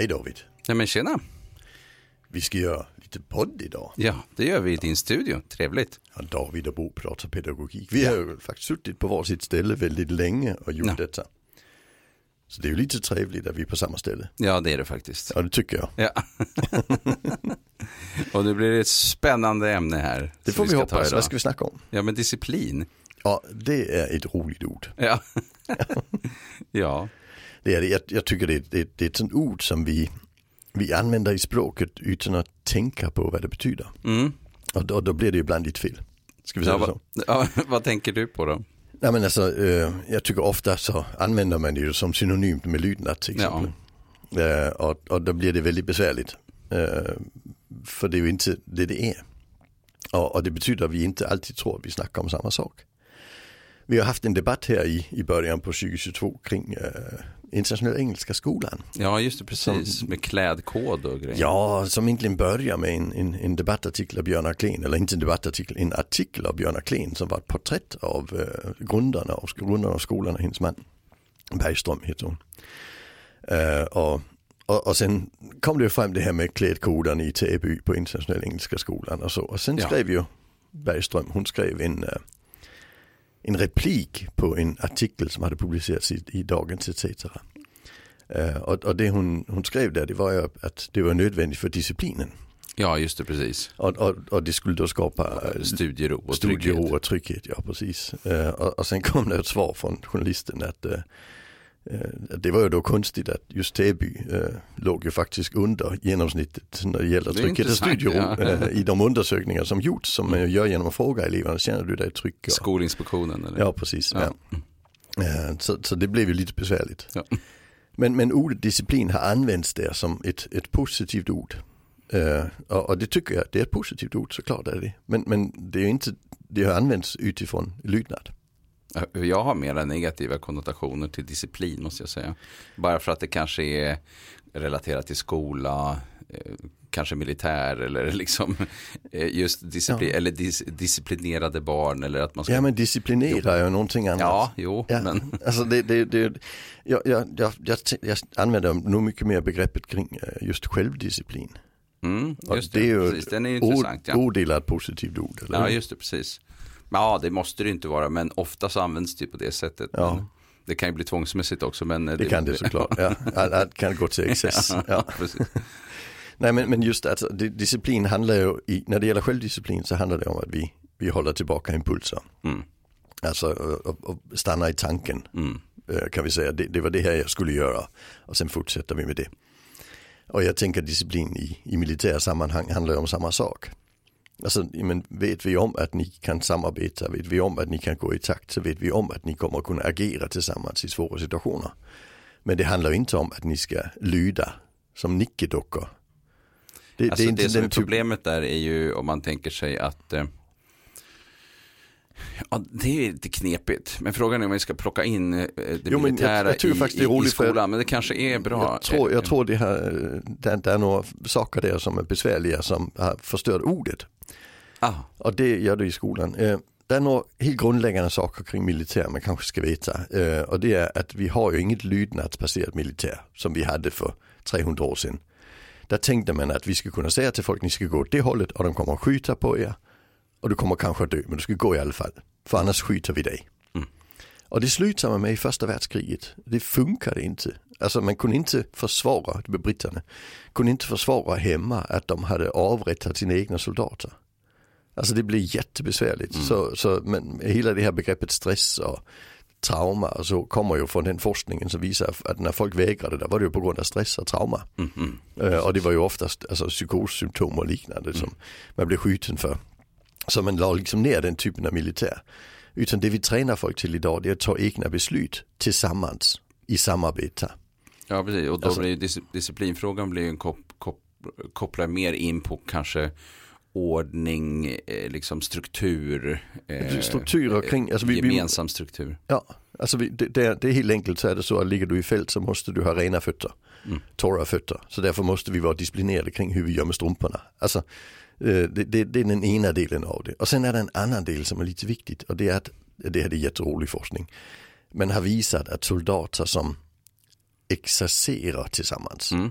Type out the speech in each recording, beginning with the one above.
Hej David. Nej men tjena. Vi ska göra lite podd idag. Ja, det gör vi i din studio. Trevligt. Ja, David och Bo pratar pedagogik. Vi har ju faktiskt suttit på varsitt ställe väldigt länge och gjort Ja. detta. Så det är ju lite trevligt att vi är på samma ställe. Ja, det är det faktiskt. Ja, det tycker jag. Ja. Och nu blir det ett spännande ämne här. Det får vi ta hoppas. Vad ska vi snacka om? Ja, men disciplin. Ja, det är ett roligt ord. Ja. ja. Det är. Jag, jag tycker det det, det är ett sånt ord som vi, vi använder i språket utan att tänka på vad det betyder. Mm. Och då, då blir det ju ibland lite fel. Ska vi säga Ja, så? ja, vad tänker du på då? Nej men alltså, eh, jag tycker ofta så använder man det ju som synonymt med lydnad till exempel. Eh, och, och då blir det väldigt besvärligt. Eh, för det är ju inte det det är. Och, och det betyder att vi inte alltid tror att vi snackar om samma sak. Vi har haft en debatt här i, i början på 2022 kring internationella engelska skolan. Ja, just det, precis. Med klädkod och grejer. Ja, som egentligen börjar med en, en, en debattartikel av Björn Klen, eller inte en debattartikel, en artikel av Björn Klen som var ett porträtt av eh, grundarna, av, grundarna av skolan och hennes man. Bergström heter hon. Eh, och, och, och sen kom det fram det här med klädkoden i Täby på internationella engelska skolan och så. Och sen Ja. skrev ju Bergström, hon skrev en, eh, en replik på en artikel som hade publicerats i, i Dagens ETC. Eh, och, och det hon, hon skrev där det var ju att det var nödvändigt för disciplinen. Ja, just det, precis. Och, och, och det skulle då skapa eh, Studiero och studiero trygghet. och trygghet. Ja, precis. Eh, och, och sen kom det ett svar från journalisten att eh, eh, det var ju då konstigt att just Täby eh, låg ju faktiskt under genomsnittet när det gäller och intressant, studiero ja. eh, i de undersökningar som gjorts som man gör genom att fråga eleverna, känner du dig trygg? Skolinspektionen, eller? Ja, precis. Ja. Ja. Eh, Så, så det blev ju lite besvärligt. Men, men ordet disciplin har använts där som ett, ett positivt ord. Eh, och, det tycker jag, det är ett positivt ord, såklart är det. Men, men det är inte, det har använts utifrån lydnad. Jag har mera negativa konnotationer till disciplin måste jag säga. Bara för att det kanske är relaterat till skola, eh, kanske militär eller liksom eh, just disciplin, Ja. eller dis, disciplinerade barn eller att man ska. Ja men disciplinera är ju någonting annat. ja jo, Ja, men alltså det, det, det, jag, jag, jag, jag, jag använder nog mycket mer begreppet kring eh, just självdisciplin. mm, just det det, är ju precis, den är intressant. Ja. odelat positivt ord. Eller? ja, just det, precis. Ja, det måste det inte vara, men ofta så används det på det sättet. Ja. Det kan ju bli tvångsmässigt också. Men eh, det kan det såklart. Ja, allt kan gå till excess. Ja. Nej men, men just alltså, di- disciplin handlar ju, i, när det gäller självdisciplin så handlar det om att vi, vi håller tillbaka impulser. Mm. Alltså och, och, stannar i tanken Mm. eh, kan vi säga. Det, det var det här jag skulle göra och sen fortsätter vi med det. Och jag tänker disciplin i, i militära sammanhang handlar ju om samma sak. Alltså, men vet vi om att ni kan samarbeta, vet vi om att ni kan gå i takt, så vet vi om att ni kommer att kunna agera tillsammans i svåra situationer. Men det handlar inte om att ni ska lyda som nickedockor. Det, Alltså det, som är typ- problemet där är ju om man tänker sig att eh, Ja, det är lite knepigt. Men frågan är om vi ska plocka in eh, det Jo, jag- militära jag tror i, faktiskt det är i, i skolan. Men det kanske är bra. Jag tror, Eh, jag tror det, här, det, det är några saker där som är besvärliga som har förstört ordet. Ah, Och det gör det i skolan. Eh, Det är några helt grundläggande saker kring militär man kanske ska veta. Eh, Och det är att vi har ju inget lydnadsbaserat militär som vi hade för 300 år sedan. Där tänkte man att vi skulle kunna säga till folk ni ska gå åt det hållet och de kommer att skjuta på er. Och du kommer kanske att dö men du ska gå i alla fall. För annars skjuter vi dig. Mm. Och det slutade man med i första världskriget. Det funkade inte. Alltså man kunde inte försvara, britterna, kunde inte försvara hemma att de hade avrättat sina egna soldater. Alltså det blir jättebesvärligt. Så, så, men hela det här begreppet stress och trauma och så kommer ju från den forskningen som visar att när folk vägrade där var det ju på grund av stress och trauma. mm, mm. Eh, och det var ju oftast alltså, psykossymptom och liknande som man blev skjuten för. Så man la liksom ner den typen av militär. Utan det vi tränar folk till idag det är att ta egna beslut tillsammans i samarbete. Ja, precis. Och då Alltså- blir dis disciplinfrågan blir en kop, kop, kopplar mer in på kanske ordning, eh, liksom struktur. Eh, Strukturer kring, alltså vi, gemensam struktur. ja, alltså vi, det, det, är, det är helt enkelt så är det så att ligger du i fält så måste du ha rena fötter. Mm. Torra fötter. Så därför måste vi vara disciplinerade kring hur vi gör med strumporna. Alltså, eh, det, det, det är den ena delen av det. Och sen är det en annan del som är lite viktigt och det är att, det här är jätterolig forskning. Man har visat att soldater som exercerar tillsammans, Mm.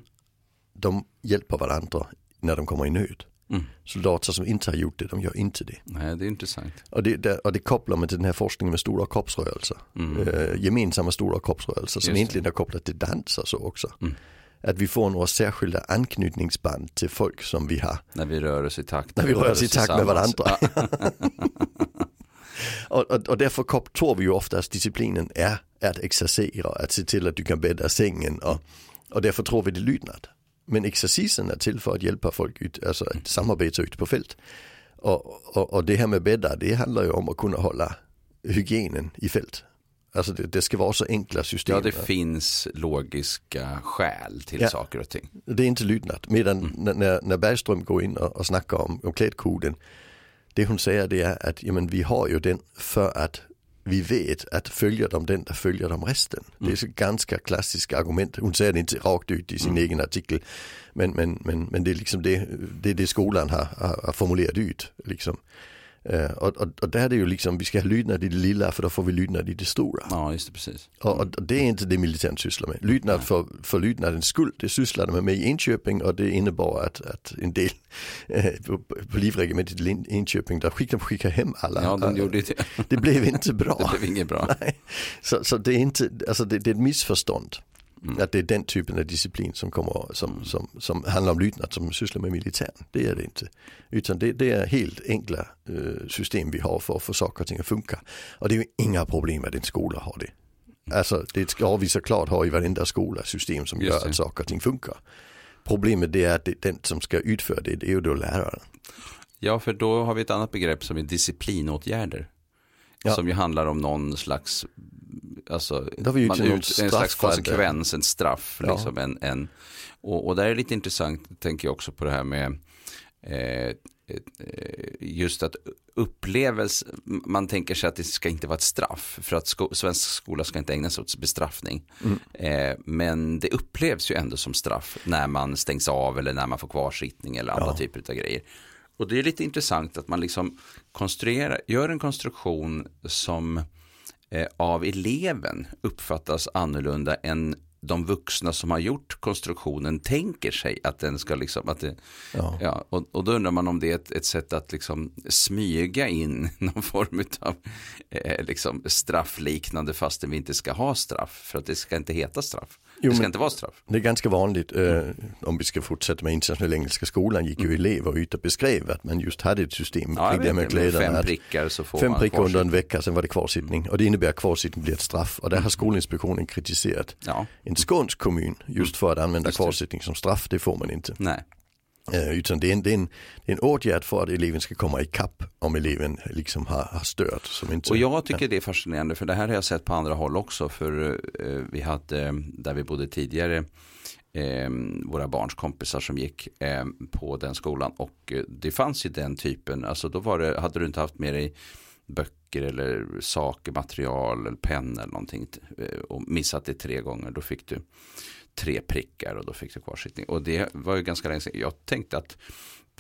de hjälper varandra när de kommer i nöd. Mm. Soldater som inte har gjort det, de gör inte det. Nej, det är intressant. Och det, det, och det kopplar man till den här forskningen med stora kroppsrörelser. Mm. Eh, gemensamma stora kroppsrörelser som Just egentligen är kopplat till dans och så också. Mm. Att vi får några särskilda anknytningsband till folk som vi har. När vi rör oss i takt. När vi rör oss i takt med varandra. Och, och, och därför tror vi ju ofta att disciplinen är att exercera, att se till att du kan bädda sängen och, och därför tror vi det lydnad. Men exercisen är till för att hjälpa folk ut, alltså att samarbeta ute på fält. Och, och, och det här med bädda, det handlar ju om att kunna hålla hygienen i fält. Alltså det, det ska vara så enkla system. Ja, det finns logiska skäl till Ja. saker och ting. Det är inte lydnad. Medan Mm. när, när Bergström går in och, och snackar om, om klädkoden. Det hon säger det är att jamen, vi har ju den för att vi vet att följer de den, där följer de resten. Det är så ganska klassiska argument. Hon säger det inte rakt ut i sin egen artikel. Men, men, men, men det är liksom det, det, det skolan har, har, har formulerat ut. Liksom. Eh, och, och, och där är det ju liksom, vi ska ha lydnad i det lilla för då får vi lydnad i det stora. Ja, just det, precis. Och, och det är inte det militären sysslar med. Lydnad för, för lydnadens skull, det sysslade man med i Enköping och det innebar att, att en del eh, på, på livregementet i Enköping, där skickade de skicka hem alla. Ja, de gjorde det. det blev inte bra. Det blev inget bra. Nej. Så, så det är inte, alltså det, det är ett missförstånd. Mm. Att det är den typen av disciplin som, kommer, som, som, som handlar om lydnad som sysslar med militären. Det är det inte. Utan det, det är helt enkla eh, system vi har för att få saker och ting att funka. Och det är ju inga problem att en skola har det. Alltså det ska vi såklart ha i varenda skola system som Just gör det. att saker och ting funkar. Problemet det är att det, den som ska utföra det, det är ju då läraren. Ja, för då har vi ett annat begrepp som är disciplinåtgärder. Ja. Som ju handlar om någon slags, alltså, Då har man ut, en slags konsekvens, en straff. Ja. Liksom, en, en, och, och där är det lite intressant, tänker jag också på det här med eh, eh, just att upplevelse, man tänker sig att det ska inte vara ett straff för att sko svensk skola ska inte ägna sig åt bestraffning. Eh, men det upplevs ju ändå som straff när man stängs av eller när man får kvarsittning eller andra Ja. typer av grejer. Och det är lite intressant att man liksom konstruerar, gör en konstruktion som av eleven uppfattas annorlunda än de vuxna som har gjort konstruktionen tänker sig att den ska liksom, att det, Ja. ja, och, och då undrar man om det är ett, ett sätt att liksom smyga in någon form av eh, liksom straffliknande fastän vi inte ska ha straff, för att det ska inte heta straff. Jo, det ska inte vara straff. Det är ganska vanligt, eh, om vi ska fortsätta med internationella engelska skolan, gick ju elever ut och beskrev att man just hade ett system Mm. Ja, kring det med det, kläderna. fem prickar så får Fem man prickar under en vecka, sen var det kvarsittning. Och det innebär att kvarsittning blir ett straff. Och där har Skolinspektionen kritiserat Ja, en skånsk kommun just för att använda Just det. kvarsittning som straff. Det får man inte. nej. Utan det är, en, det, är en, det är en åtgärd för att eleven ska komma ikapp om eleven liksom har, har stört. Som inte, Och jag tycker det är fascinerande för det här har jag sett på andra håll också. För eh, vi hade, eh, där vi bodde tidigare, eh, våra barns kompisar som gick eh, på den skolan. Och eh, det fanns ju den typen, alltså då var det, hade du inte haft med dig böcker eller saker, material eller penna eller någonting eh, och missat det tre gånger, då fick du tre prickar och då fick du kvarsittning. Och det var ju ganska länge sedan. Jag tänkte att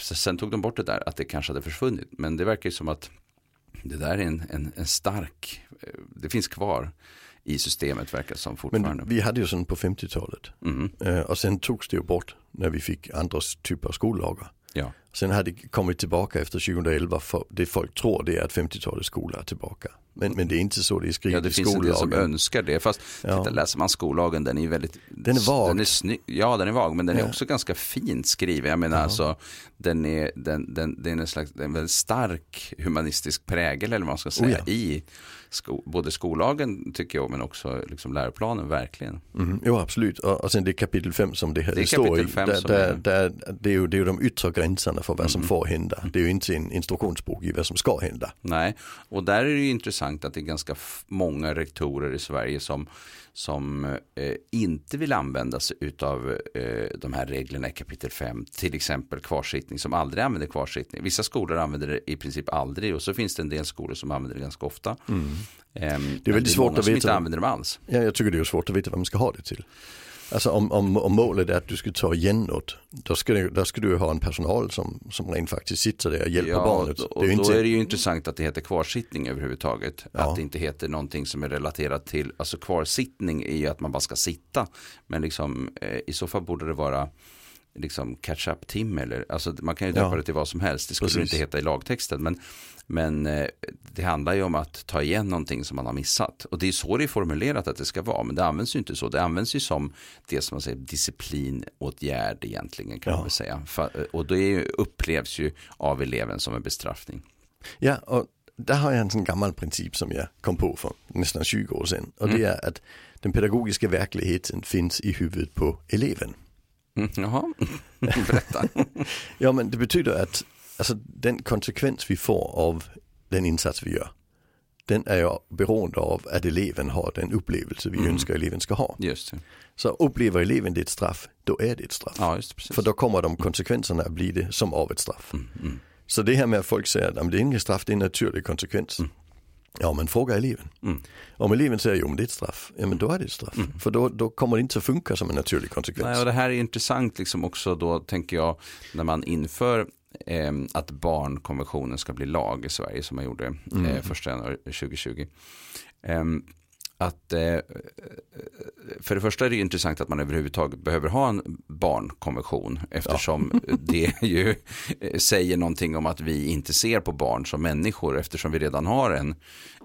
sen tog de bort det där, att det kanske hade försvunnit. Men det verkar ju som att det där är en, en, en stark, eh, det finns kvar i systemet verkar som fortfarande. men vi hade ju sån på 50-talet. Mhm, Eh, och sen togs det ju bort när vi fick andra typer av skollagar. ja. Sen har det kommit tillbaka efter 2011 för det folk tror det är att 50-talets skola är tillbaka. Men, men det är inte så det är skrivet ja, det i finns en del som skollagen. önskar det. Fast Ja. titta, läser man skollagen, den är väldigt... Den är vag. Den är sny- ja, den är vag, men den är Ja. också ganska fint skriven. Jag menar Ja. alltså, den är, den, den, den är en slags, det är en väldigt stark humanistisk prägel, eller vad man ska säga, Oh ja. i sko- både skollagen, tycker jag, men också liksom läroplanen, verkligen. Mm, jo absolut, och, och sen det är kapitel 5 som det, Det är står i. Där, där, är- där, det, är ju, det är ju de yttre gränserna för vad som Mhm. får hända. Det är ju inte en instruktionsbok i vad som ska hända. Nej, och där är det ju intressant att det är ganska många rektorer i Sverige som, som eh, inte vill använda sig av eh, de här reglerna i kapitel 5. Till exempel kvarsittning som aldrig använder kvarsittning. Vissa skolor använder det i princip aldrig och så finns det en del skolor som använder det ganska ofta. Ehm, Det är väldigt svårt många att som veta inte vad- använder dem alls. Ja, jag tycker det är svårt att veta vad man ska ha det till. Alltså om, om, om målet är att du ska ta igen något, då ska, det, då ska du ha en personal som, som rent faktiskt sitter där och hjälper barnet. och det är ju då inte, är det ju intressant att det heter kvarsittning överhuvudtaget. Ja. Att det inte heter någonting som är relaterat till, alltså kvarsittning är ju att man bara ska sitta. Men liksom, eh, i så fall borde det vara liksom catch-up-timme. Eller, alltså, man kan ju döpa Ja. det till vad som helst. Det skulle Precis. inte heta i lagtexten. Men, men eh, det handlar ju om att ta igen någonting som man har missat. Och det är så det är formulerat att det ska vara. Men det används ju inte så. Det används ju som det som man säger disciplinåtgärd egentligen kan Ja. man väl säga. Fa- Och det ju, upplevs ju av eleven som en bestraffning. Ja, och där har jag en sån gammal princip som jag kom på för nästan 20 år sedan. Och det är att den pedagogiska verkligheten finns i huvudet på eleven. Mm, jaha, berätta. Ja men det betyder att alltså, den konsekvens vi får av den insats vi gör, den är ju beroende av att eleven har den upplevelse vi Mm. önskar eleven ska ha. Just det. Så upplever eleven det ett straff, då är det ett straff. Ja, det. För då kommer de konsekvenserna att bli det som av ett straff. Mm, mm. Så det här med att folk säger att "Ja, men det är inget straff, det är en naturlig konsekvens. Ja men fråga eleven. Mm. Om eleven säger jo men det är ett straff, ja men då är det ett straff. För då, då kommer det inte att funka som en naturlig konsekvens. Nej, och det här är intressant liksom också då tänker jag när man inför eh, att barnkonventionen ska bli lag i Sverige som man gjorde eh, första januari 2020. Ehm, att eh, för det första är det intressant att man överhuvudtaget behöver ha en barnkonvention eftersom det ju eh, säger någonting om att vi inte ser på barn som människor eftersom vi redan har en,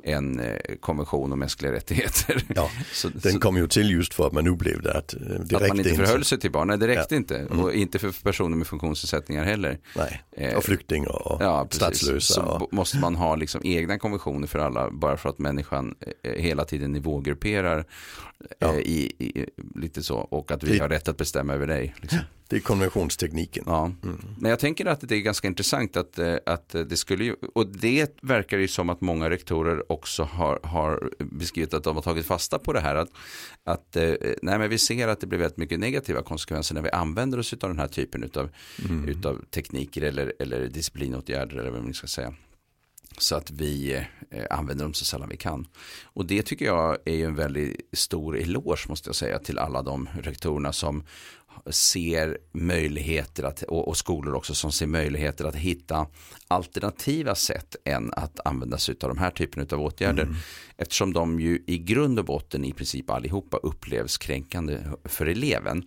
en eh, konvention om mänskliga rättigheter. Ja, Så- Den så- kom ju till just för att man upplevde att det att man räckte inte inte. förhöll sig till barn, nej det räckte Ja. inte. Och inte för personer med funktionsnedsättningar heller. Nej, Eh, och flyktingar och Ja, statslösa. Så Och, måste man ha liksom egna konventioner för alla bara för att människan eh, hela tiden nivågrupperar Ja. i, i, lite så och att vi Det- har rätt att bestämma över dig. Liksom. det är konventionstekniken. Ja. Men jag tänker att det är ganska intressant att, eh, att det skulle ju, och det verkar ju som att många rektorer också har, har beskrivit att de har tagit fasta på det här. Att, att eh, nej, men vi ser att det blir väldigt mycket negativa konsekvenser när vi använder oss av den här typen utav, utav tekniker eller, eller disciplinåtgärder eller vad man ska säga. Så att vi eh, använder dem så sällan vi kan. Och det tycker jag är ju en väldigt stor eloge måste jag säga till alla de rektorerna som ser möjligheter att, och, skolor också som ser möjligheter att hitta alternativa sätt än att använda sig av de här typen av åtgärder. Eftersom de ju i grund och botten i princip allihopa upplevs kränkande för eleven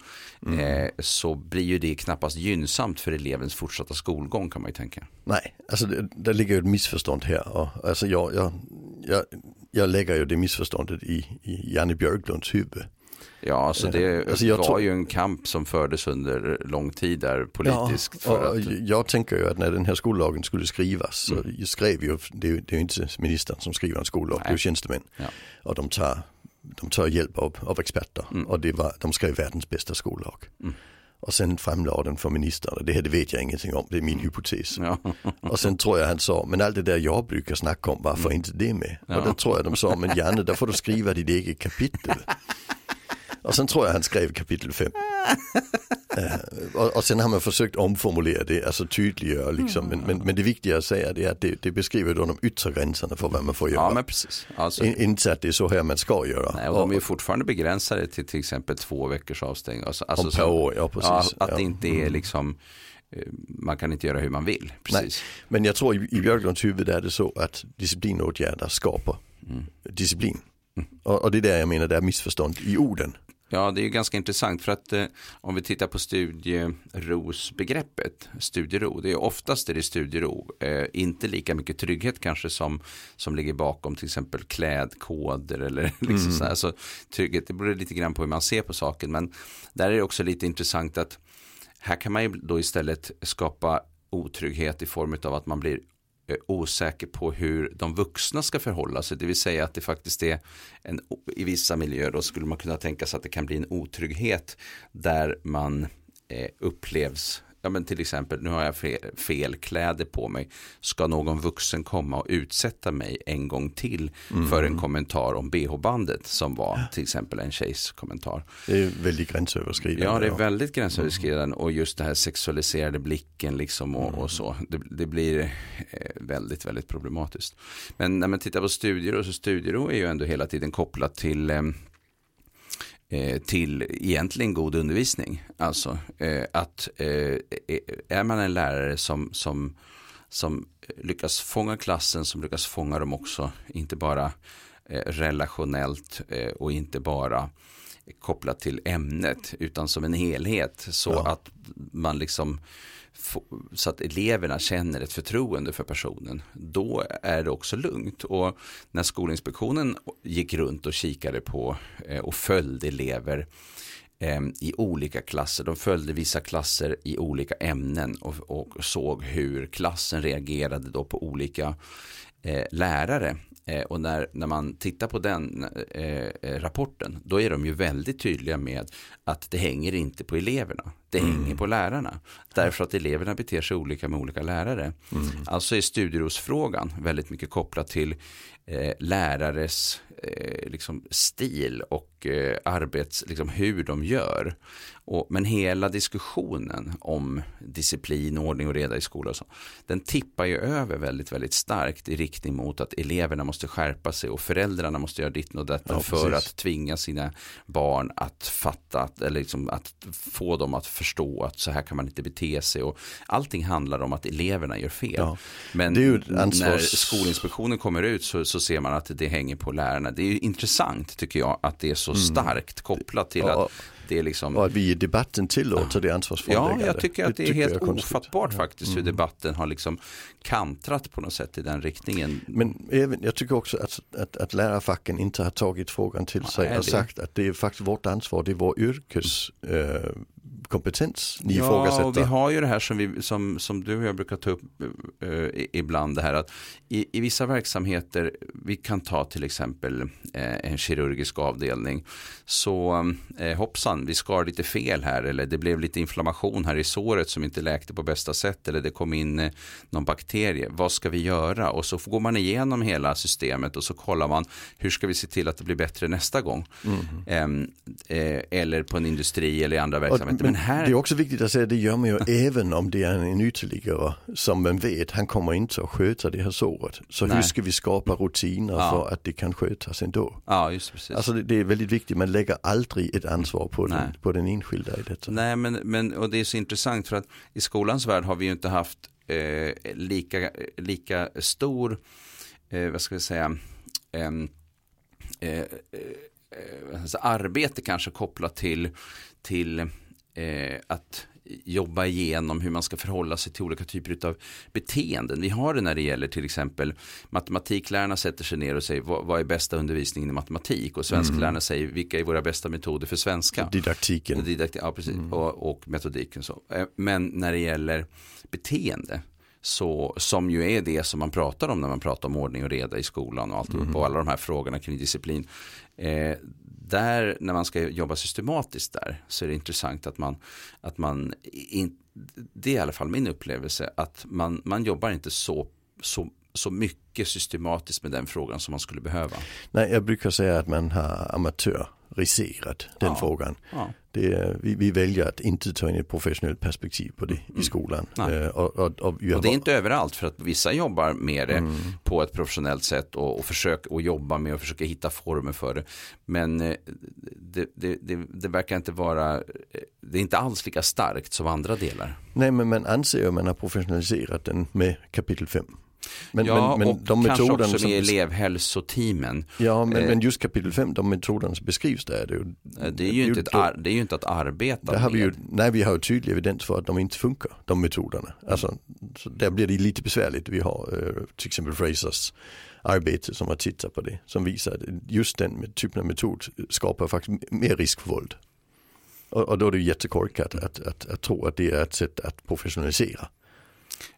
eh, så blir ju det knappast gynnsamt för elevens fortsatta skolgång kan man ju tänka. Nej, alltså det, där ligger ett missförstånd här. Och, alltså jag, jag, jag, jag lägger ju det missförståndet i, i Janne Björklunds huvud. Ja, alltså det Alltså jag var tror- ju en kamp som fördes under lång tid där politiskt. Ja, för att, Jag tänker ju att när den här skollagen skulle skrivas så Mm. skrev ju, det är ju inte ministern som skriver en skollag, det är ju Nej. tjänstemän. Ja. Och de tar, de tar hjälp av, av experter och det var, de skrev världens bästa skollag. Mm. Och sen framlade den för ministern, det här det vet jag ingenting om, det är min hypotes. ja. Och sen tror jag han sa, men allt det där jag brukar snacka om, varför inte det med? Ja. Och då tror jag de sa, men Janne, där får du skriva ditt eget kapitel. och sen tror jag han skrev kapitel 5. och, och sen har man försökt omformulera det, alltså tydliggöra liksom. Men, men, men det viktiga att säga det är att det, det beskriver då de yttre gränserna för vad man får göra. ja, men precis. Alltså, In, inte att det är så här man ska göra. nej, och de är fortfarande begränsade till till exempel två veckors avstängning. Alltså, om alltså, per så- år, ja precis. Ja, att det inte är liksom, eh, man kan inte göra hur man vill. Precis. Men jag tror i, i Björklunds huvud är det så att disciplinåtgärder skapar Mm. disciplin. Och, och det är där jag menar det är missförstånd i orden. Ja, det är ju ganska intressant för att eh, om vi tittar på studierosbegreppet, studiero, det är oftast är det studiero, eh, inte lika mycket trygghet kanske som, som ligger bakom till exempel klädkoder eller liksom så här. Så trygghet, det beror lite grann på hur man ser på saken, men där är det också lite intressant att här kan man ju då istället skapa otrygghet i form av att man blir Eh, osäker på hur de vuxna ska förhålla sig. Det vill säga att det faktiskt är en, i vissa miljöer då skulle man kunna tänka sig att det kan bli en otrygghet där man eh, upplevs Ja men till exempel, nu har jag fel, fel kläder på mig. Ska någon vuxen komma och utsätta mig en gång till för en kommentar om bh-bandet som var till exempel en tjejs kommentar. Det är väldigt gränsöverskridande. Ja, det är och- väldigt gränsöverskridande och just det här sexualiserade blicken liksom och, och så. Det, det blir eh, väldigt, väldigt problematiskt. Men när man tittar på studiero så studiero är ju ändå hela tiden kopplat till eh, eh, till egentligen god undervisning. Alltså eh, att eh, är man en lärare som, som, som lyckas fånga klassen, som lyckas fånga dem också, inte bara eh, relationellt eh, och inte bara kopplat till ämnet utan som en helhet så Ja. att man liksom så att eleverna känner ett förtroende för personen, då är det också lugnt. Och när Skolinspektionen gick runt och kikade på eh, och följde elever eh, i olika klasser, de följde vissa klasser i olika ämnen och, och såg hur klassen reagerade då på olika eh, lärare. Eh, och när, när man tittar på den eh, eh, rapporten, då är de ju väldigt tydliga med att det hänger inte på eleverna, det hänger på lärarna. Därför att eleverna beter sig olika med olika lärare. Alltså är studierosfrågan väldigt mycket kopplat till eh, lärares eh, liksom stil och eh, arbets, liksom hur de gör. Och, men hela diskussionen om disciplin, ordning och reda i skolan och så, den tippar ju över väldigt, väldigt starkt i riktning mot att eleverna måste skärpa sig och föräldrarna måste göra ditt och detta Ja, för att tvinga sina barn att fatta, att, eller liksom att få dem att förstå att så här kan man inte bete sig. Och allting handlar om att eleverna gör fel. Ja. Men när Skolinspektionen kommer ut så, så ser man att det hänger på lärarna. Det är intressant tycker jag att det är så starkt kopplat till Mm. Ja, att det är liksom Och att vi i debatten tillåter det Ja, ansvarsfrånläggande. jag tycker att det, är tycker helt ofattbart faktiskt hur debatten har liksom kantrat på något sätt i den riktningen. Men även, jag tycker också att, att, att lärarfacken inte har tagit frågan till sig och det- sagt att det är faktiskt vårt ansvar, det är vår yrkeskompetens eh, kompetens ni Ja, ifrågasätter. och vi har ju det här som, vi, som, som du och jag brukar ta upp eh, ibland, det här att i, i vissa verksamheter, vi kan ta till exempel eh, en kirurgisk avdelning, så eh, hoppsan, vi skar lite fel här, eller det blev lite inflammation här i såret som inte läkte på bästa sätt, eller det kom in eh, någon bakterie, vad ska vi göra? Och så går man igenom hela systemet och så kollar man, hur ska vi se till att det blir bättre nästa gång? Eh, eller på en industri eller i andra verksamheter. Men här Det är också viktigt att säga att det gör man ju även om det är en ytterligare som man vet, han kommer inte att sköta det här såret. Så hur Nej. ska vi skapa rutiner Ja. för att det kan skötas ändå? Ja, just precis. Alltså det, det är väldigt viktigt, man lägger aldrig ett ansvar på den, på den enskilda i detta. Nej, men, men och det är så intressant för att i skolans värld har vi ju inte haft eh, lika, lika stor, eh, vad ska vi säga, eh, eh, alltså arbete kanske kopplat till, till eh, att jobba igenom hur man ska förhålla sig till olika typer av beteenden. Vi har det när det gäller till exempel matematiklärarna sätter sig ner och säger vad, vad är bästa undervisningen i matematik och svensklärarna säger vilka är våra bästa metoder för svenska. Didaktiken. Didaktik, ja, precis. Och, och metodiken. Så. Eh, Men när det gäller beteende, så, som ju är det som man pratar om när man pratar om ordning och reda i skolan och allt och alla de här frågorna kring disciplin. Eh, där när man ska jobba systematiskt där så är det intressant att man, att man in, det är i alla fall min upplevelse att man, man jobbar inte så, så, så mycket systematiskt med den frågan som man skulle behöva. Nej, jag brukar säga att man har amatör amatöriserat den Ja. frågan. Ja. Det vi, vi väljer att inte ta in ett professionellt perspektiv på det i skolan. Eh, och, och, och, har Och det är inte överallt för att vissa jobbar med det Mm. på ett professionellt sätt och, och försöker och jobba med och försöka hitta former för det. Men eh, det, det, det, det verkar inte vara, eh, det är inte alls lika starkt som andra delar. Nej, men man anser att man har professionaliserat den med kapitel 5. Men, ja, men, men och de kanske också som, med elevhälsoteamen. ja, men, eh, men just kapitel 5, de metoderna som beskrivs där, det är ju, Eh, Det är ju inte, ett, ar, det är ju inte att arbeta där har vi ju, med. nej, vi har ju tydlig evidens för att de inte funkar, de metoderna. Alltså, så där blir det lite besvärligt. Vi har eh, till exempel Frasers arbete som har tittat på det, som visar att just den typen av metod skapar faktiskt mer risk för våld. Och, och då är det ju jättekorkat att, att, att tro att det är ett sätt att professionalisera.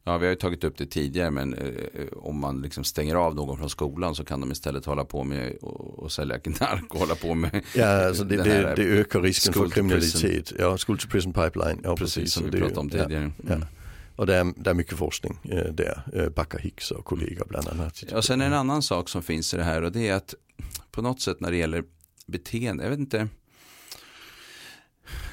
Ja, vi har ju tagit upp det tidigare, men eh, om man liksom stänger av någon från skolan så kan de istället hålla på med och, och sälja knark och hålla på med Ja, alltså det, det, det ökar risken för kriminalitet. Ja, school to prison pipeline. Ja, precis precis. som vi pratade om ja, tidigare. Ja, Mm. Och det är, det är mycket forskning eh, där. Eh, Backa Hicks och kollegor bland annat. Ja, sen en annan sak som finns i det här och det är att på något sätt när det gäller beteende, jag vet inte.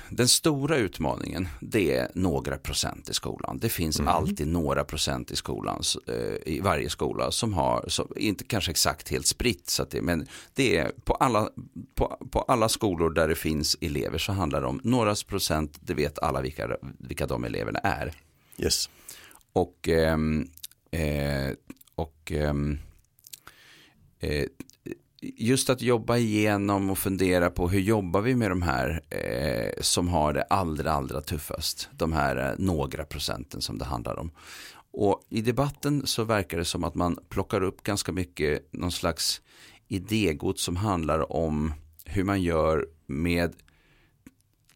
Den stora utmaningen det är några procent i skolan. Det finns alltid några procent i skolan, eh, i varje skola som har, som, inte kanske exakt helt spritt, så att det, men det är på alla, på, på alla skolor där det finns elever så handlar det om några procent, det vet alla vilka, vilka de eleverna är. Yes. Och, ehm, eh, och ehm, eh, just att jobba igenom och fundera på hur jobbar vi med de här eh, som har det allra, allra tuffast. De här eh, några procenten som det handlar om. Och i debatten så verkar det som att man plockar upp ganska mycket någon slags idégods som handlar om hur man gör med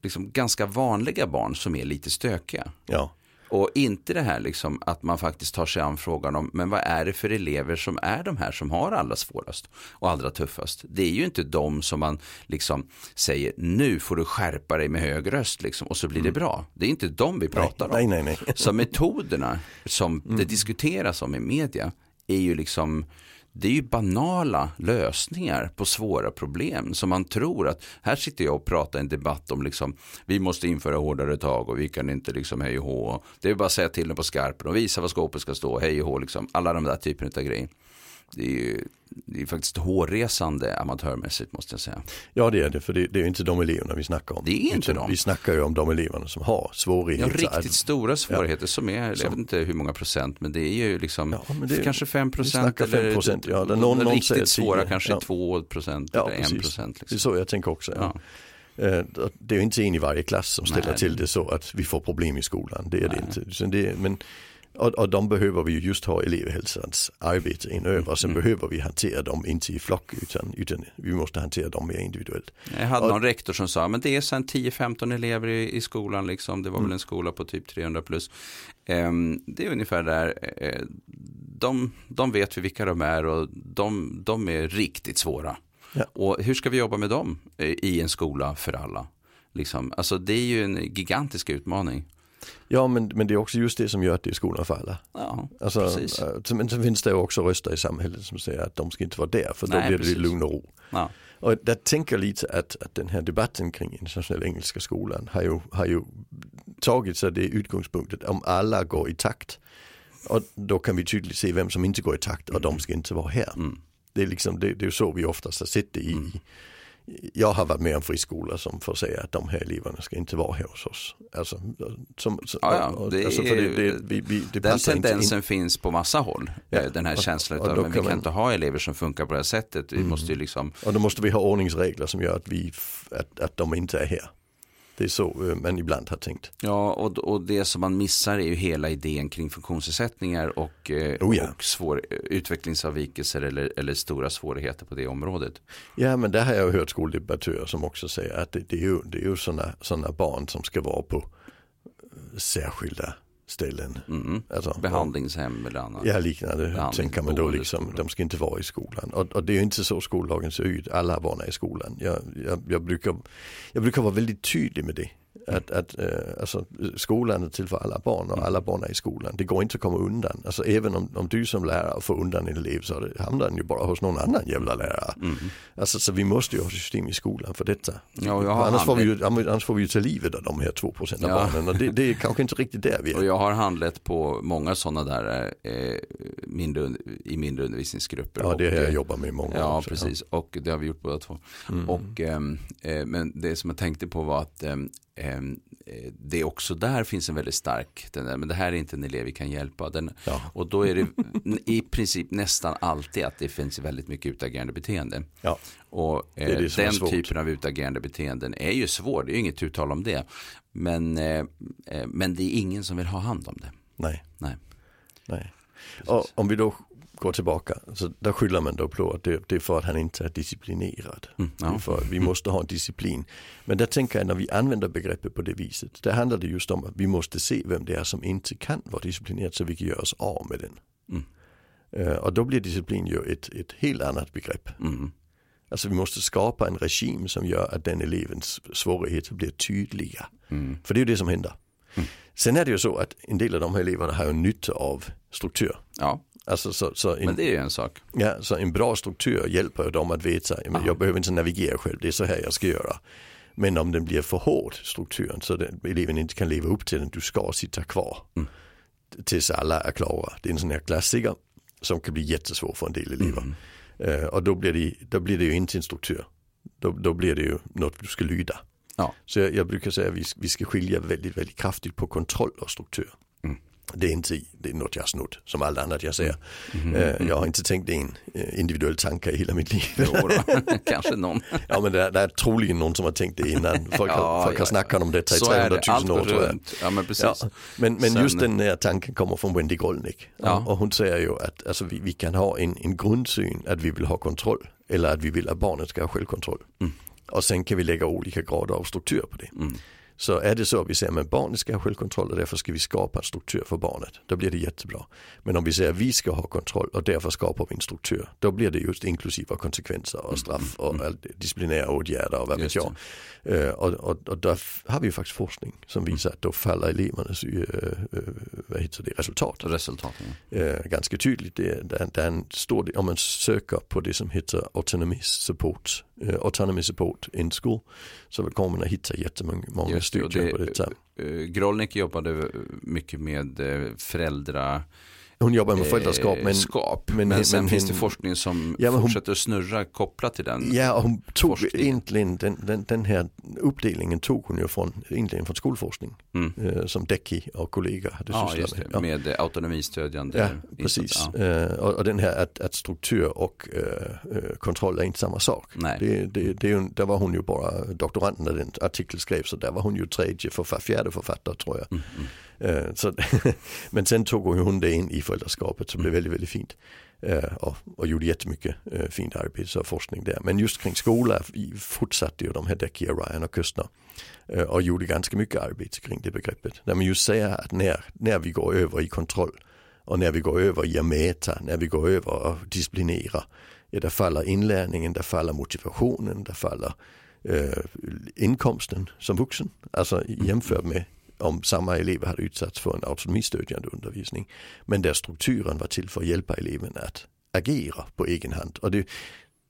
liksom ganska vanliga barn som är lite stökiga. Ja. Och inte det här liksom att man faktiskt tar sig an frågan om, men vad är det för elever som är de här som har allra svårast och allra tuffast? Det är ju inte de som man liksom säger, nu får du skärpa dig med hög röst liksom, och så blir det bra. Det är inte de vi pratar nej, om. nej, nej, nej. Så metoderna som det diskuteras om i media är ju liksom det är ju banala lösningar på svåra problem som man tror att här sitter jag och pratar en debatt om liksom vi måste införa hårdare tag och vi kan inte liksom hej och hå. Det är bara att säga till dem på skarpen och visa vad skåpet ska stå, hej och hå liksom alla de där typerna av grejer. Det är ju det är faktiskt hårresande amatörmässigt måste jag säga. Ja det är det, för det, det är inte de eleverna vi snackar om. Det är inte dem. Vi snackar ju om de eleverna som har Ja, svårigheter. riktigt stora svårigheter som är, jag vet inte hur många procent, men det är ju liksom Ja, det- kanske 5 vi procent. snackar 5%, ja, där någon- någon riktigt svåra 10, kanske ja. 2 procent Ja, eller 1 precis. procent. Det är Liksom. så jag tänker också. Ja. Ja. Eh, Det är ju inte en i varje klass som ställer Nej. till det så att vi får problem i skolan. Det är det Nej. inte. Så det men, och, och de behöver vi ju just ha elevhälsans arbete in över. Sen Mm. behöver vi hantera dem inte i flock utan, utan vi måste hantera dem mer individuellt. Jag hade Ja. någon rektor som sa, men det är sen 10-15 elever i, i skolan, liksom. det var Mm. väl en skola på typ 300 plus. Ehm, det är ungefär där, eh, de, de vet vi vilka de är och de, de är riktigt svåra. Ja. Och hur ska vi jobba med dem eh, i en skola för alla? Liksom. Alltså det är ju en gigantisk utmaning. Ja men, men det är också just det som gör att det är skolan för alla. Ja, Alltså, precis. eh, men sen finns det också röster i samhället som säger att de ska inte vara där för då Nej, blir det precis. lugn och ro. Ja. Och jag tänker lite att, att den här debatten kring internationella engelska skolan har ju, har ju tagit sig det utgångspunktet om alla går i takt. Och då kan vi tydligt se vem som inte går i takt och de ska inte vara här. Mm. Det är liksom, det, det är så vi oftast har sett det i, jag har varit med om friskolor som får säga att de här eleverna ska inte vara här hos oss. Alltså, som, som, Ja, ja, och- det alltså, för är- det, det, vi, vi, det Den inte in. tendensen finns på massa håll. Ja. eh, Den här Och- känslan och av men vi kan man- inte ha elever som funkar på det här sättet. Vi Mm. måste liksom Och då måste vi ha ordningsregler som gör att, vi, att, att de inte är här. Det är så eh, man ibland har tänkt. Ja, och, och det som man missar är ju hela idén kring funktionsnedsättningar och, eh, Oh ja. och svår, utvecklingsavvikelser eller, eller stora svårigheter på det området. Ja men där har jag hört skoldebattörer som också säger att det, det är ju, det är ju sådana, sådana barn som ska vara på eh, särskilda ställen. Mm. Alltså, Behandlingshem eller annat. Ja liknande, tänker man då liksom, de ska inte vara i skolan. Och, och det är inte så skollagen ser ut, alla barn är i skolan. Jag, jag, jag, brukar, jag brukar vara väldigt tydlig med det. Att, att eh, alltså, skolan är till för alla barn och alla barn är i skolan. Det går inte att komma undan. Alltså, även om, om du som lärare får undan en elev så det- hamnar den ju bara hos någon annan jävla lärare. Mm. Alltså, så vi måste ju ha system i skolan för detta. Ja, och För annars, får vi handlett- ju, annars får vi ju ta livet av de här två procent av Ja. barnen och det, det är kanske inte riktigt där vi Och är. jag har handlat på många sådana där eh, mindre, i mindre undervisningsgrupper. Ja det och, har jag jobbat med i många år. Ja, precis. Och det har vi gjort båda två. Mm. Och, ehm, eh, men det som jag tänkte på var att eh, det också där finns en väldigt stark, där, men det här är inte en elev vi kan hjälpa. Den, Ja. Och då är det i princip nästan alltid att det finns väldigt mycket utagerande beteende. Ja. Och är eh, det som är den typen av utagerande beteenden är ju svår, det är ju inget uttal om det. Men, eh, eh, men det är ingen som vill ha hand om det. Nej. Nej. Nej. Och om vi då går tillbaka, så där skyller man då på att det, det är för att han inte är disciplinerad. Mm, ja. för vi måste ha en disciplin. Men där tänker jag när vi använder begreppet på det viset, där handlar det just om att vi måste se vem det är som inte kan vara disciplinerad så vi kan göra oss av med den. Mm. Eh, och då blir disciplin ju ett, ett helt annat begrepp. Mm. Alltså vi måste skapa en regim som gör att den elevens svårigheter blir tydliga. Mm. För det är ju det som händer. Sen är det ju så att en del av de här eleverna har ju nytta av struktur. Ja, Alltså så, så, en, men det är ju en sak. ja, så en bra struktur hjälper dem att veta, men Ja. jag behöver inte navigera själv, det är så här jag ska göra. Men om den blir för hård, strukturen, så att eleven inte kan leva upp till den, du ska sitta kvar. Mm. Tills alla är klara. Det är en sån här klassiker som kan bli jättesvår för en del elever. Mm. Eh, och då blir, det, då blir det ju inte en struktur. Då, då blir det ju något du ska lyda. Ja. Så jag, jag brukar säga att vi, vi ska skilja väldigt, väldigt kraftigt på kontroll och struktur. Mm. Det är inte det är något jag har snott, som alla andra jag säger. Mm. Mm. Jag har inte tänkt en eh, individuell tanke i hela mitt liv. Jo, kanske någon. ja men det är, det är troligen någon som har tänkt det innan. Folk, ja, har, folk ja, har snackat om detta i 300 000 år tror jag. Ja, men, precis. Ja, men, men Sen... just den här tanken kommer från Wendy Golnick. Ja. Och hon säger ju att alltså, vi, vi kan ha en, en grundsyn att vi vill ha kontroll. Eller att vi vill att barnet ska ha självkontroll. Mm. Och sen kan vi lägga olika grader av struktur på det. Mm. Så är det så att vi säger att barnet ska ha självkontroll och därför ska vi skapa en struktur för barnet. Då blir det jättebra. Men om vi säger att vi ska ha kontroll och därför skapar vi en struktur. Då blir det just inklusiva konsekvenser och straff och mm. disciplinära åtgärder och vad vet jag. Uh, och, och, och där har vi ju faktiskt forskning som visar att då faller elevernas uh, vad heter det, resultat. Resultaten. Uh, ganska tydligt. Det, det, det är en stor, om man söker på det som heter autonomy support, autonomy support in school så kommer man att hitta jättemånga studier på detta. Grolnik jobbade mycket med föräldrar hon jobbar med föräldraskap. Men, skap. men, men sen men, finns det forskning som ja, hon, fortsätter snurra kopplat till den Ja, hon tog egentligen den, den, den, här uppdelningen tog hon ju från, egentligen från skolforskning. Mm. Eh, som Decky och kollegor hade ja, sysslat med. Ja. Med autonomistödjande. Ja, precis. Ja. Eh, och, och, den här att, att struktur och eh, eh kontroll är inte samma sak. Nej. Det, det, det, där var hon ju bara doktoranden när den artikel skrevs. Så där var hon ju tredje, för, fjärde författare tror jag. Mm, mm. Eh, så, men sen tog hon det in i föräldraskapet som blev mm. väldigt, väldigt fint. Och, och gjorde jättemycket eh, fint arbete och forskning där. Men just kring skola fortsatte ju de här Decky, Ryan och Kustner och gjorde ganska mycket arbete kring det begreppet. Där man just säger att när, när vi går över i kontroll och när vi går över i att mäta, när vi går över att disciplinera, ja, där faller inlärningen, där faller motivationen, där faller eh, inkomsten som vuxen. Alltså jämfört med om samma elever hade utsatts för en autonomistödjande undervisning. Men där strukturen var till för att hjälpa eleven att agera på egen hand. Och det,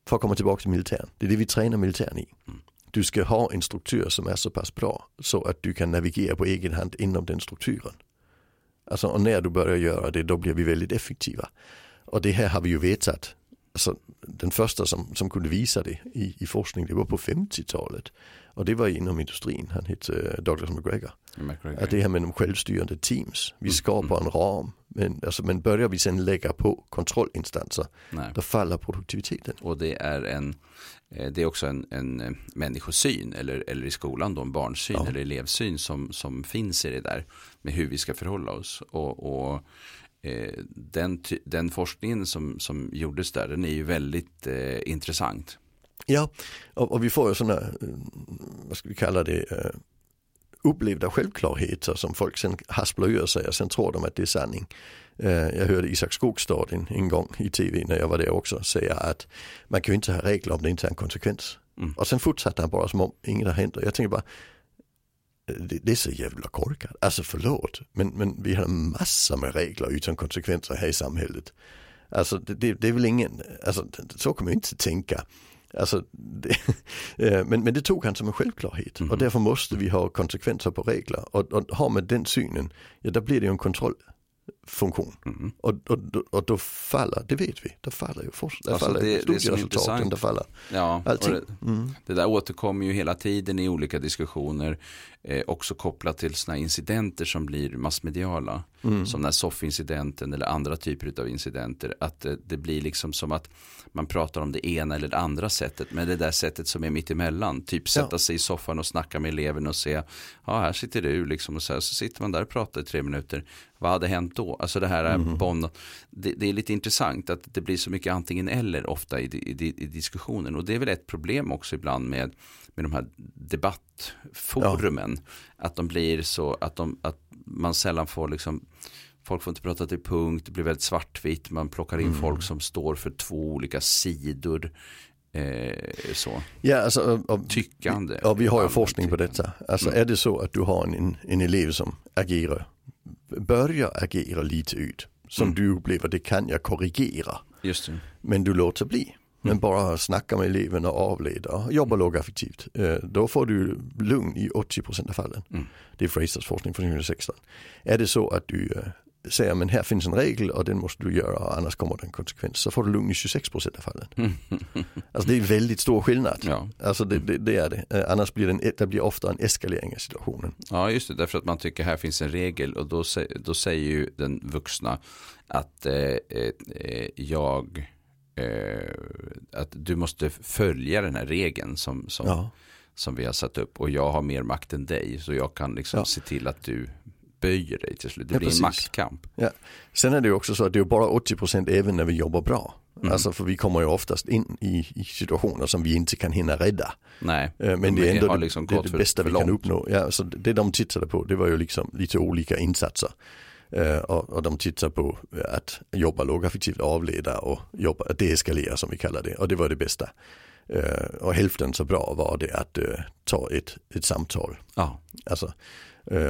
för att komma tillbaka till militären, det är det vi tränar militären i. Mm. Du ska ha en struktur som är så pass bra så att du kan navigera på egen hand inom den strukturen. Alltså, och när du börjar göra det då blir vi väldigt effektiva. Och det här har vi ju vetat. Alltså, den första som, som kunde visa det i, i forskning det var på 50-talet. Och det var inom industrin, han hette eh, Douglas McGregor. McGregor. Att det här med de självstyrande teams, vi mm. skapar en ram. Men, alltså, men börjar vi sen lägga på kontrollinstanser, Nej. då faller produktiviteten. Och det är en eh, det är också en, en eh, människosyn eller, eller i skolan då en barnsyn ja. eller elevsyn som, som finns i det där med hur vi ska förhålla oss. Och, och den, den forskningen som, som gjordes där den är ju väldigt eh, intressant. Ja, och, och vi får ju sådana, eh, vad ska vi kalla det, uh, upplevda självklarheter som folk sen hasplar ur sig och sen tror de att det är sanning. Uh, jag hörde Isak Skogstad en, en, gång i tv när jag var där också säga att man kan ju inte ha regler om det inte är en konsekvens. Mm. Och sen fortsatte han bara som om inget har hänt och jag tänker bara det, det, är så jävla korkat. Alltså förlåt, men, men vi har massor med regler utan konsekvenser här i samhället. Alltså det, det, det är väl ingen, alltså så kommer jag inte tänka. Alltså, det, eh, men, men det tog han som en självklarhet mm. och därför måste vi ha konsekvenser på regler. Och, och har man den synen, ja då blir det ju en kontrollfunktion. Mm. Och, och, och då faller, det vet vi, då faller ju forskning, alltså faller det, studieresultaten, det faller ja, allting. Det, mm. det, där återkommer ju hela tiden i olika diskussioner, eh, också kopplat till sådana incidenter som blir massmediala. Mm. Som den här soffincidenten eller andra typer av incidenter. Att eh, det blir liksom som att man pratar om det ena eller det andra sättet. Men det där sättet som är mitt emellan. Typ sätta ja. sig i soffan och snacka med eleven och se. Ja här sitter du liksom. Och så, här, så sitter man där och pratar i tre minuter. Vad hade hänt då? Alltså det här mm. bond. Det, det, är lite intressant att det blir så mycket antingen eller ofta i, i, i diskussionen. Och det är väl ett problem också ibland med, med de här debattforumen. Ja. Att de blir så att, de, att man sällan får liksom Folk får inte prata till punkt, det blir väldigt svartvitt, man plockar in mm. folk som står för två olika sidor. Eh, så. Ja, alltså, och, Tyckande. Ja, vi har ju forskning på detta. Alltså mm. är det så att du har en, en elev som agerar, börjar agera lite ut, som mm. du upplever det kan jag korrigera. Men du låter bli. Men mm. bara snacka med eleven och avleda, jobba lågaffektivt. Eh, då får du lugn i 80% av fallen. Mm. Det är Frasers forskning från 2016. Är det så att du säger men här finns en regel och den måste du göra och annars kommer det en konsekvens. Så får du lugn i 26% av fallen. Alltså det är väldigt stor skillnad. Ja. Alltså det, det, det är det. Eh, Annars blir det, en, det blir ofta en eskalering av situationen. ja, just det. Därför att man tycker här finns en regel och då, då säger ju den vuxna att eh, eh, eh, jag eh, att du måste följa den här regeln som, som, Ja. som vi har satt upp och jag har mer makt än dig så jag kan liksom Ja. se till att du böjer dig till slut. Det Ja, blir en precis. maktkamp. Sen är det ju också så att det är bara 80% även när vi jobbar bra. Mm. Alltså för vi kommer ju oftast in i, i situationer som vi inte kan hinna rädda. Nej, Eh, Men de det är ändå det, liksom det, det för- bästa vi kan uppnå. Ja, så det de tittade på det var ju liksom lite olika insatser. Eh, och, och de tittar på att jobba lågaffektivt, avleda och jobba, att deeskalera som vi kallar det. Och det var det bästa. Eh, och hälften så bra var det att eh, ta ett, ett samtal. Ja, Alltså,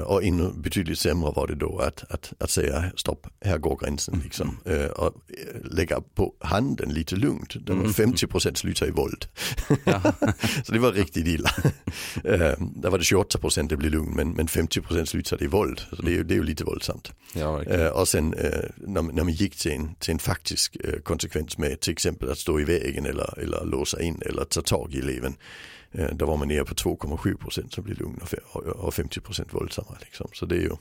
och ännu betydligt sämre var det då att, att, att säga stopp, här går gränsen liksom. Eh, Och eh, lägga på handen lite lugnt. Det var 50% slutar i våld. så det var riktigt illa. Eh, Där var det 28% det blev lugn men, men 50% slutade i våld. Så det är, det är ju lite våldsamt. ja. Eh, och sen eh, när, när man gick till en, till en faktisk eh, konsekvens med till exempel att stå i vägen eller, eller låsa in eller ta tag i eleven. Eh, Där då var man nere på 2,7 procent som blev lugna och och 50 procent våldsamma. Liksom. Så det är ju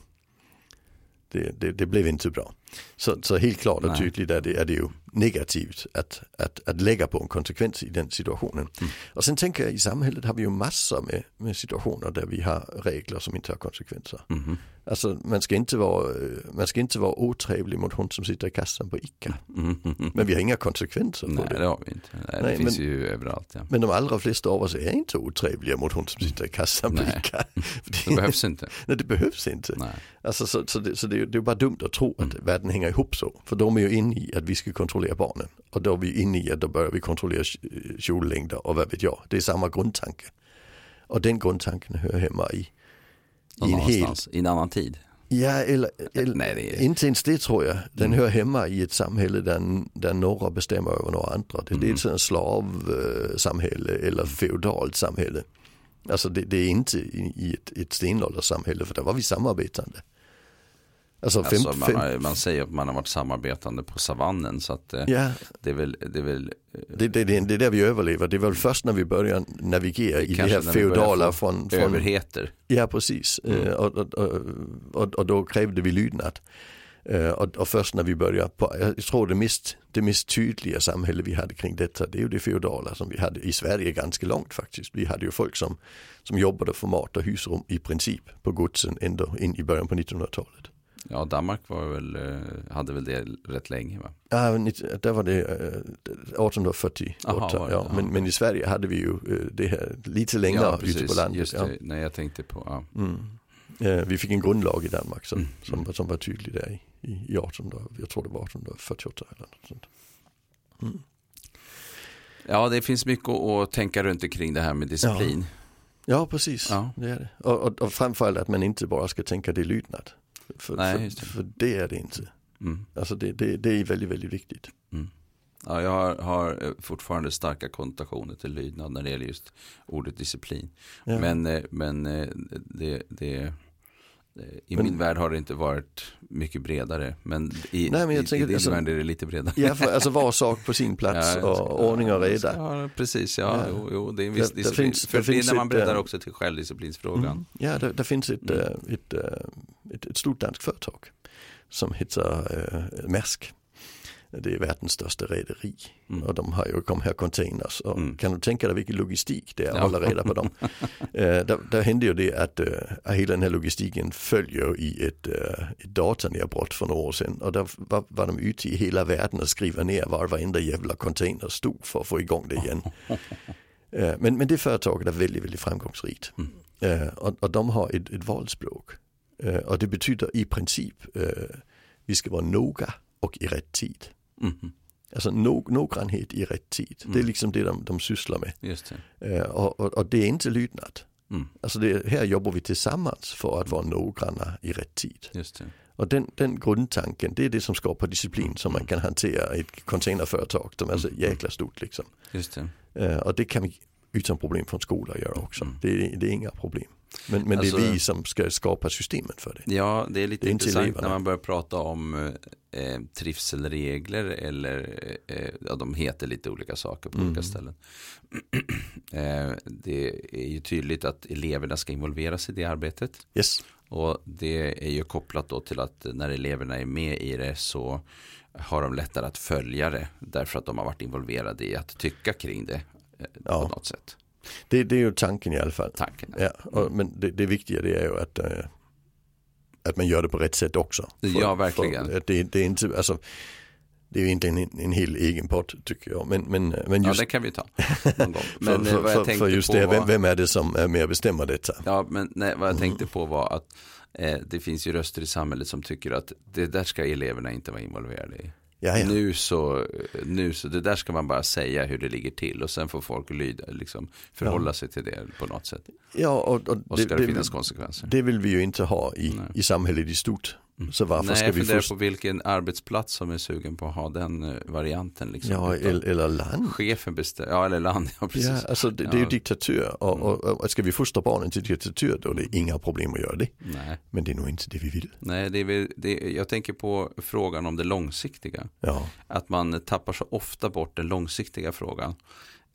det, det, det blev inte bra. Så, så helt klart och Nej. tydligt är det, är det ju negativt att, att, att lägga på en konsekvens i den situationen. Mm. Och sen tänker jag i samhället har vi ju massor med, med situationer där vi har regler som inte har konsekvenser. Mhm. Alltså man ska inte vara, eh, man ska inte vara otrevlig mot hon som sitter i kassan på ICA. Mhm. Men vi har inga konsekvenser på Nej, det. det har vi inte. Nej, Nej, det finns men- ju överallt. Ja. Men de allra flesta av oss är inte otrevliga mot hon som sitter i kassan på Nej. ICA. Det behövs inte. Nej, det behövs inte. Nej. Alltså, så så, det, så det, det är bara dumt att tro att världen hänger ihop så. För de är ju inne i att vi ska kontrollera barnen. Och då är vi inne i att då börjar vi kontrollera kj- kjollängder och vad vet jag. Det är samma grundtanke. Och den grundtanken hör hemma i, i en hel... I en annan tid. Ja, eller, eller Nej, det är- inte ens det tror jag. Den Mm. hör hemma i ett samhälle där, där några bestämmer över några andra. Det, det är ett sådant slavsamhälle eller feodalt samhälle. Alltså det, det är inte i, i ett, ett stenålderssamhälle för där var vi samarbetande. Alltså, fem, Alltså, man, har- man säger att man har varit samarbetande på savannen så att eh, ja, det är väl, det är väl eh, det, det, det, det är där vi överlever. Det är väl först när vi börjar navigera i det här feodala från, från överheter. Ja precis, Mm. Eh, och, och, och, och, då krävde vi lydnad. Och, och först när vi börjar, på, jag tror det mest, det mest tydliga samhälle vi hade kring detta det är ju det feodala som vi hade i Sverige ganska långt faktiskt. Vi hade ju folk som, som jobbade för mat och husrum i princip på godsen ända in i början på 1900-talet. Ja, Danmark var väl, eh, hade väl det rätt länge va? Ja, där var det eh, 1848, Aha, var det? ja, men, Ja. men i Sverige hade vi ju eh, det här lite längre ja, ute på landet. Just ja. det, nej jag tänkte på, ja. Mm. Eh, vi fick en grundlag i Danmark som, Mm. som, som var tydlig där i, i, i 18, jag tror det var 1848 eller något sånt. Mm. ja, det finns mycket att, tänka runt omkring det här med disciplin. Ja precis, Ja. det är det. Och, och, och framförallt att man inte bara ska tänka det lydnad. För, Nej, för, det. för det är det inte. Mm. Alltså det, det, det är väldigt, väldigt viktigt. Ja, jag har, har eh, fortfarande starka konnotationer till lydnad när det gäller just ordet disciplin. Ja. Men, eh, men eh, det, det, i Men- min värld har det inte varit mycket bredare. Men i, Nej, men jag i, tänker, i din alltså- värld är det lite bredare. Ja, för, alltså var sak på sin plats Ja, och ordning och reda. Ja, precis. Ja, Ja. Jo, jo, det är en viss Det- det disciplin. finns- För det det finns när man ett, breddar eh, också till självdisciplinsfrågan. Mm. Ja, det, det finns ett, Mm. eh, ett, eh, ett, ett stort danskt företag som heter uh, Maersk. Det är världens största rederi Mm. och de har ju de här containers. Och Mm. Kan du tänka dig vilken logistik det är att Ja. hålla reda på dem. uh, där, där hände ju det att uh, hela den här logistiken följer i ett, uh, ett datanedbrott för några år sedan. Och där var, var de ute i hela världen och skriva ner var varenda jävla container stod för att få igång det igen. Eh, Men, men det företaget är väldigt, väldigt framgångsrikt. Mm. Eh, och, och de har ett, ett valspråk. Och det betyder i princip, eh, vi ska vara noga och i rätt tid. Mhm. Alltså no, noggrannhet i rätt tid. Det är Mm. liksom det de, de sysslar med. Det. Och, och, och det är inte lydnad. Mm. Alltså det, här jobbar vi tillsammans för att vara noggranna i rätt tid. Och den, den grundtanken, det är det som skapar disciplin som man kan hantera i ett containerföretag som är så jäkla stort liksom. Det. Och det kan vi utan problem från skola göra också. Mm. Det, det är inga problem. Men, men Alltså- det är vi som ska skapa systemet för det. Ja, det är lite Det är intressant eleverna. när man börjar prata om eh, trivselregler eller eh, ja, de heter lite olika saker på Mm. olika ställen. eh, det är ju tydligt att eleverna ska involveras i det arbetet. Yes. Och det är ju kopplat då till att när eleverna är med i det så har de lättare att följa det därför att de har varit involverade i att tycka kring det eh, Ja. på något sätt. Det, det är ju tanken i alla fall. Tanken. Ja, och, men det, det viktiga det är ju att, eh, att man gör det på rätt sätt också. Ja, verkligen. För det, det är inte, alltså, det är ju egentligen en, en hel egen pott tycker jag. Men, men, men Ja, just, det kan vi ta någon gång. för, Men eh, för, vad jag för, tänkte för just det, var... vem, vem är det som är med och bestämmer detta? Ja, men nej, vad jag Mm. tänkte på var att eh, det finns ju röster i samhället som tycker att det där ska eleverna inte vara involverade i. Ja, ja. Nu, så, nu så, det där ska man bara säga hur det ligger till och sen får folk lyda, liksom, förhålla sig till det på något sätt. ja och, och Och ska det, det, finnas konsekvenser. det vill vi ju inte ha i, Nej. I samhället i stort. Så varför Nej, ska vi få... på vilken arbetsplats som är sugen på att ha den eh, varianten. Liksom, Ja, Utan eller, land. Chefen bestämmer, ja eller land, ja precis. Ja, alltså det, det är ju Ja. Mm. diktatur och, och, och ska vi fostra barnen till diktatur då är det inga problem att göra det. Nej, Men det är nog inte det vi vill. nej det är det, jag tänker på frågan om det långsiktiga. Ja, att man tappar så ofta bort den långsiktiga frågan.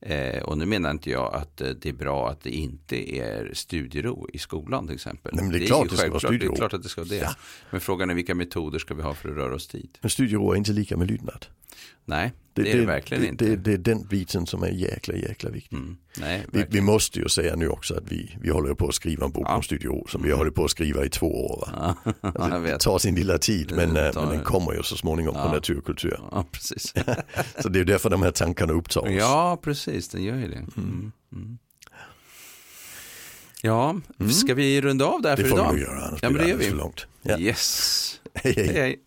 Eh, och nu menar inte jag att eh, det är bra att det inte är studiero i skolan till exempel. Nej, men det är ju klart det ska vara studiero. Det är klart att det ska vara det. Ja. Men frågan är vilka metoder ska vi ha för att röra oss dit? men studiero är inte lika med lydnad. Nej, det, är det verkligen det, inte. Det, det är den biten som är jäkla, jäkla viktig. Mm, nej, Vi, vi måste ju säga nu också att vi, vi håller på att skriva en bok Ja. om studiero som vi har hållit på att skriva i två år. Ja, Alltså, det tar sin lilla tid men, Det eh, men den kommer ju så småningom på Ja. naturkultur. Ja, precis. Så det är därför de här tankarna upptar oss. ja, precis, den gör ju det. Mm. Mm. Ja, ska vi runda av där Mm. det för får idag? vi nog göra annars Ja, blir det det alldeles vi. för långt. Ja. Yes. Hej, hej. hej. hej.